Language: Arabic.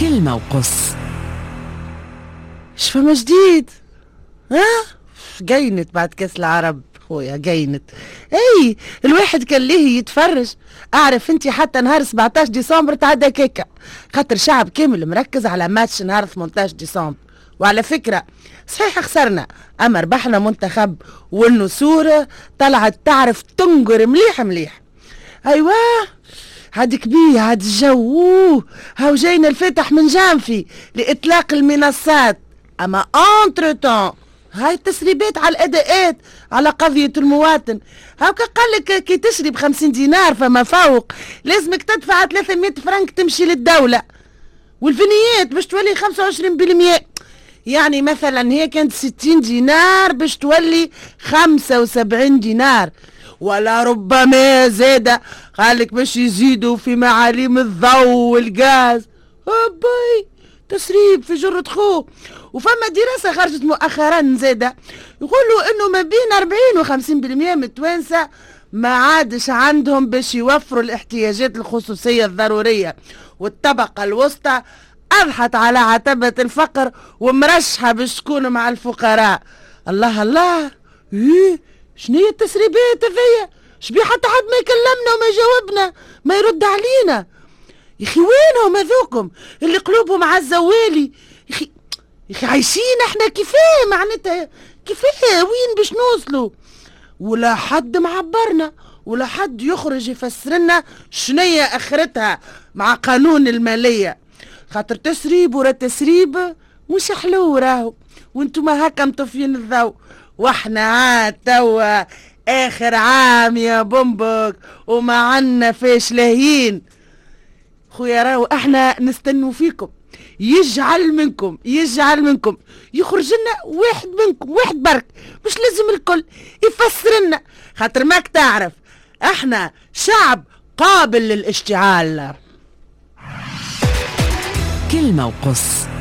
كلمة وقص. إيش فما جديد؟ ها؟ جينت بعد كاس العرب خويا جينت. إي الواحد كان ليه يتفرج. أعرف أنت حتى نهار 17 ديسمبر تعدى كيكا خاطر شعب كامل مركز على ماتش نهار 18 ديسمبر. وعلى فكرة صحيح خسرنا. أما ربحنا منتخب والنسور طلعت تعرف تنقر مليح مليح. أيوه. هادك بيه هاد الجو. هاو جاينا الفتح من جانفي لإطلاق المنصات. أما أنتر تون هاي التسريبات على الأداءات على قضية المواطن. هاكا قال لك كي تشري ب 50 دينار فما فوق لازمك تدفع 300 فرنك تمشي للدولة. والفنيات باش تولي 25% يعني مثلا هي كانت 60 دينار باش تولي 75 دينار. ولا ربما زاد. قالك باش يزيدوا في معاليم الضوء والغاز. أبي تسريب في جرة خو وفما دراسة خرجت مؤخرا زادة يقولوا إنه ما بين 40 و 50% من التوانسة ما عادش عندهم باش يوفروا الاحتياجات الخصوصية الضرورية. والطبقة الوسطى أضحت على عتبة الفقر ومرشحة باش تكون مع الفقراء. الله الله. إيه؟ شنو هي التسريبات هذيا؟ شبي حتى حد ما يكلمنا وما يجاوبنا ما يرد علينا. يا أخي وينهم هذوكم؟ اللي قلوبهم على الزوالي يا أخي يا أخي عايشين إحنا كيفاه؟ معناتها كيفاه؟ وين باش نوصلوا؟ ولا حد معبرنا ولا حد يخرج يفسر لنا شنية آخرتها مع قانون المالية. خاطر تسريب ورا تسريب مش حلو راهو. وأنتم هكا مطفيين الضوء. وإحنا عاد توا آخر عام يا بومبك وما عنا فيش لاهين. خويا راهو إحنا نستنوا فيكم. يجعل منكم يجعل منكم. يخرج لنا واحد منكم واحد برك. مش لازم الكل يفسر لنا. خاطر ماك تعرف إحنا شعب قابل للاشتعال. كلمة وقص.